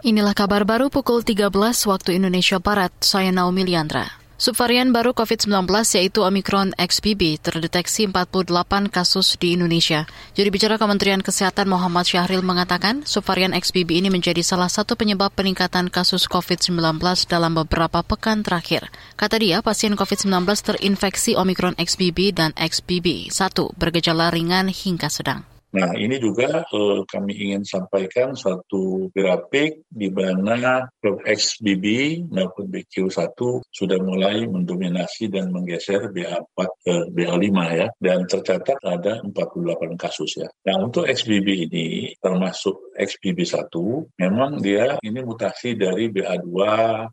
Inilah kabar baru pukul 13 waktu Indonesia Barat. Saya Naomi Liandra. Subvarian baru COVID-19 yaitu Omicron XBB terdeteksi 48 kasus di Indonesia. Juru bicara Kementerian Kesehatan Muhammad Syahril mengatakan subvarian XBB ini menjadi salah satu penyebab peningkatan kasus COVID-19 dalam beberapa pekan terakhir. Kata dia, pasien COVID-19 terinfeksi Omicron XBB dan XBB 1 bergejala ringan hingga sedang. Nah, ini juga eh, kami ingin sampaikan satu grafik di mana klub XBB maupun BQ1 sudah mulai mendominasi dan menggeser BA4 ke BA5 ya. Dan tercatat ada 48 kasus ya. Nah, untuk XBB ini termasuk XBB1 memang dia ini mutasi dari BA2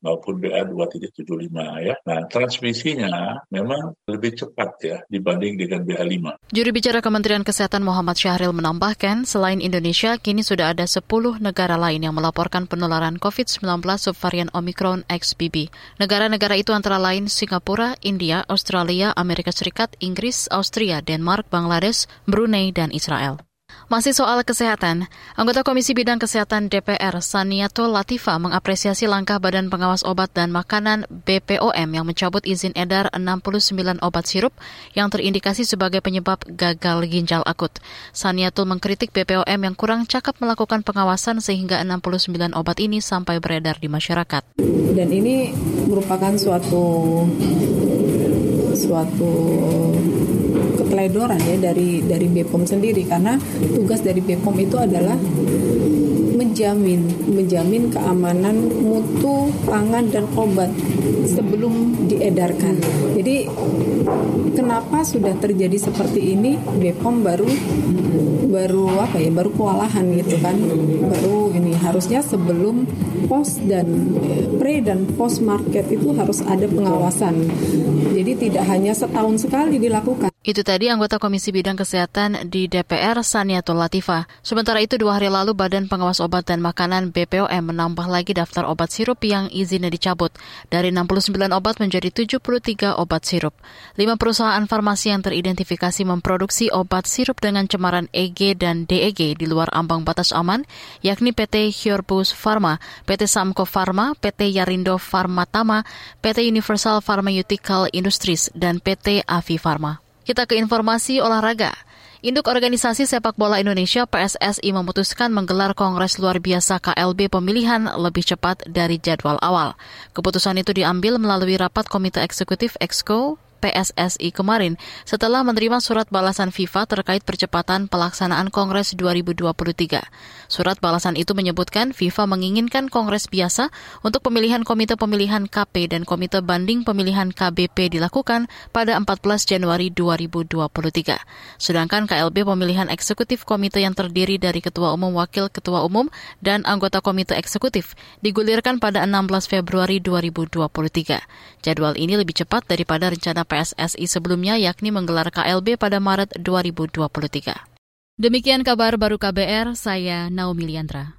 maupun BA2.75 ya. Nah, transmisinya memang lebih cepat ya dibanding dengan BA5. Juru bicara Kementerian Kesehatan Muhammad Syahril menambahkan, selain Indonesia, kini sudah ada 10 negara lain yang melaporkan penularan COVID-19 subvarian Omicron XBB. Negara-negara itu antara lain Singapura, India, Australia, Amerika Serikat, Inggris, Austria, Denmark, Bangladesh, Brunei, dan Israel. Masih soal kesehatan, anggota Komisi Bidang Kesehatan DPR Saniato Latifa mengapresiasi langkah Badan Pengawas Obat dan Makanan BPOM yang mencabut izin edar 69 obat sirup yang terindikasi sebagai penyebab gagal ginjal akut. Saniatul mengkritik BPOM yang kurang cakap melakukan pengawasan sehingga 69 obat ini sampai beredar di masyarakat. Dan ini merupakan suatu suatu keteledoran ya dari dari BPOM sendiri. Karena tugas dari BPOM itu adalah menjamin menjamin keamanan mutu pangan dan obat sebelum diedarkan. Jadi kenapa sudah terjadi seperti ini? BPOM baru baru apa ya baru kewalahan gitu kan. Baru ini harusnya sebelum post dan pre dan post market itu harus ada pengawasan. Jadi tidak hanya setahun sekali dilakukan itu tadi anggota Komisi Bidang Kesehatan di DPR Saniatul Latifah. Sementara itu dua hari lalu Badan Pengawas Obat dan Makanan BPOM menambah lagi daftar obat sirup yang izinnya dicabut. Dari 69 obat menjadi 73 obat sirup. Lima perusahaan farmasi yang teridentifikasi memproduksi obat sirup dengan cemaran EG dan DEG di luar ambang batas aman, yakni PT Hyorbus Pharma, PT Samko Pharma, PT Yarindo Pharmatama, PT Universal Pharmaceutical Industries, dan PT Avi Pharma. Kita ke informasi olahraga. Induk Organisasi Sepak Bola Indonesia PSSI memutuskan menggelar Kongres Luar Biasa KLB pemilihan lebih cepat dari jadwal awal. Keputusan itu diambil melalui rapat Komite Eksekutif Exco PSSI kemarin setelah menerima surat balasan FIFA terkait percepatan pelaksanaan Kongres 2023. Surat balasan itu menyebutkan FIFA menginginkan Kongres biasa untuk pemilihan Komite Pemilihan KP dan Komite Banding Pemilihan KBP dilakukan pada 14 Januari 2023. Sedangkan KLB pemilihan eksekutif komite yang terdiri dari Ketua Umum, Wakil Ketua Umum, dan anggota Komite Eksekutif digulirkan pada 16 Februari 2023. Jadwal ini lebih cepat daripada rencana PSSI sebelumnya yakni menggelar KLB pada Maret 2023. Demikian kabar baru KBR, saya Naomi Liandra.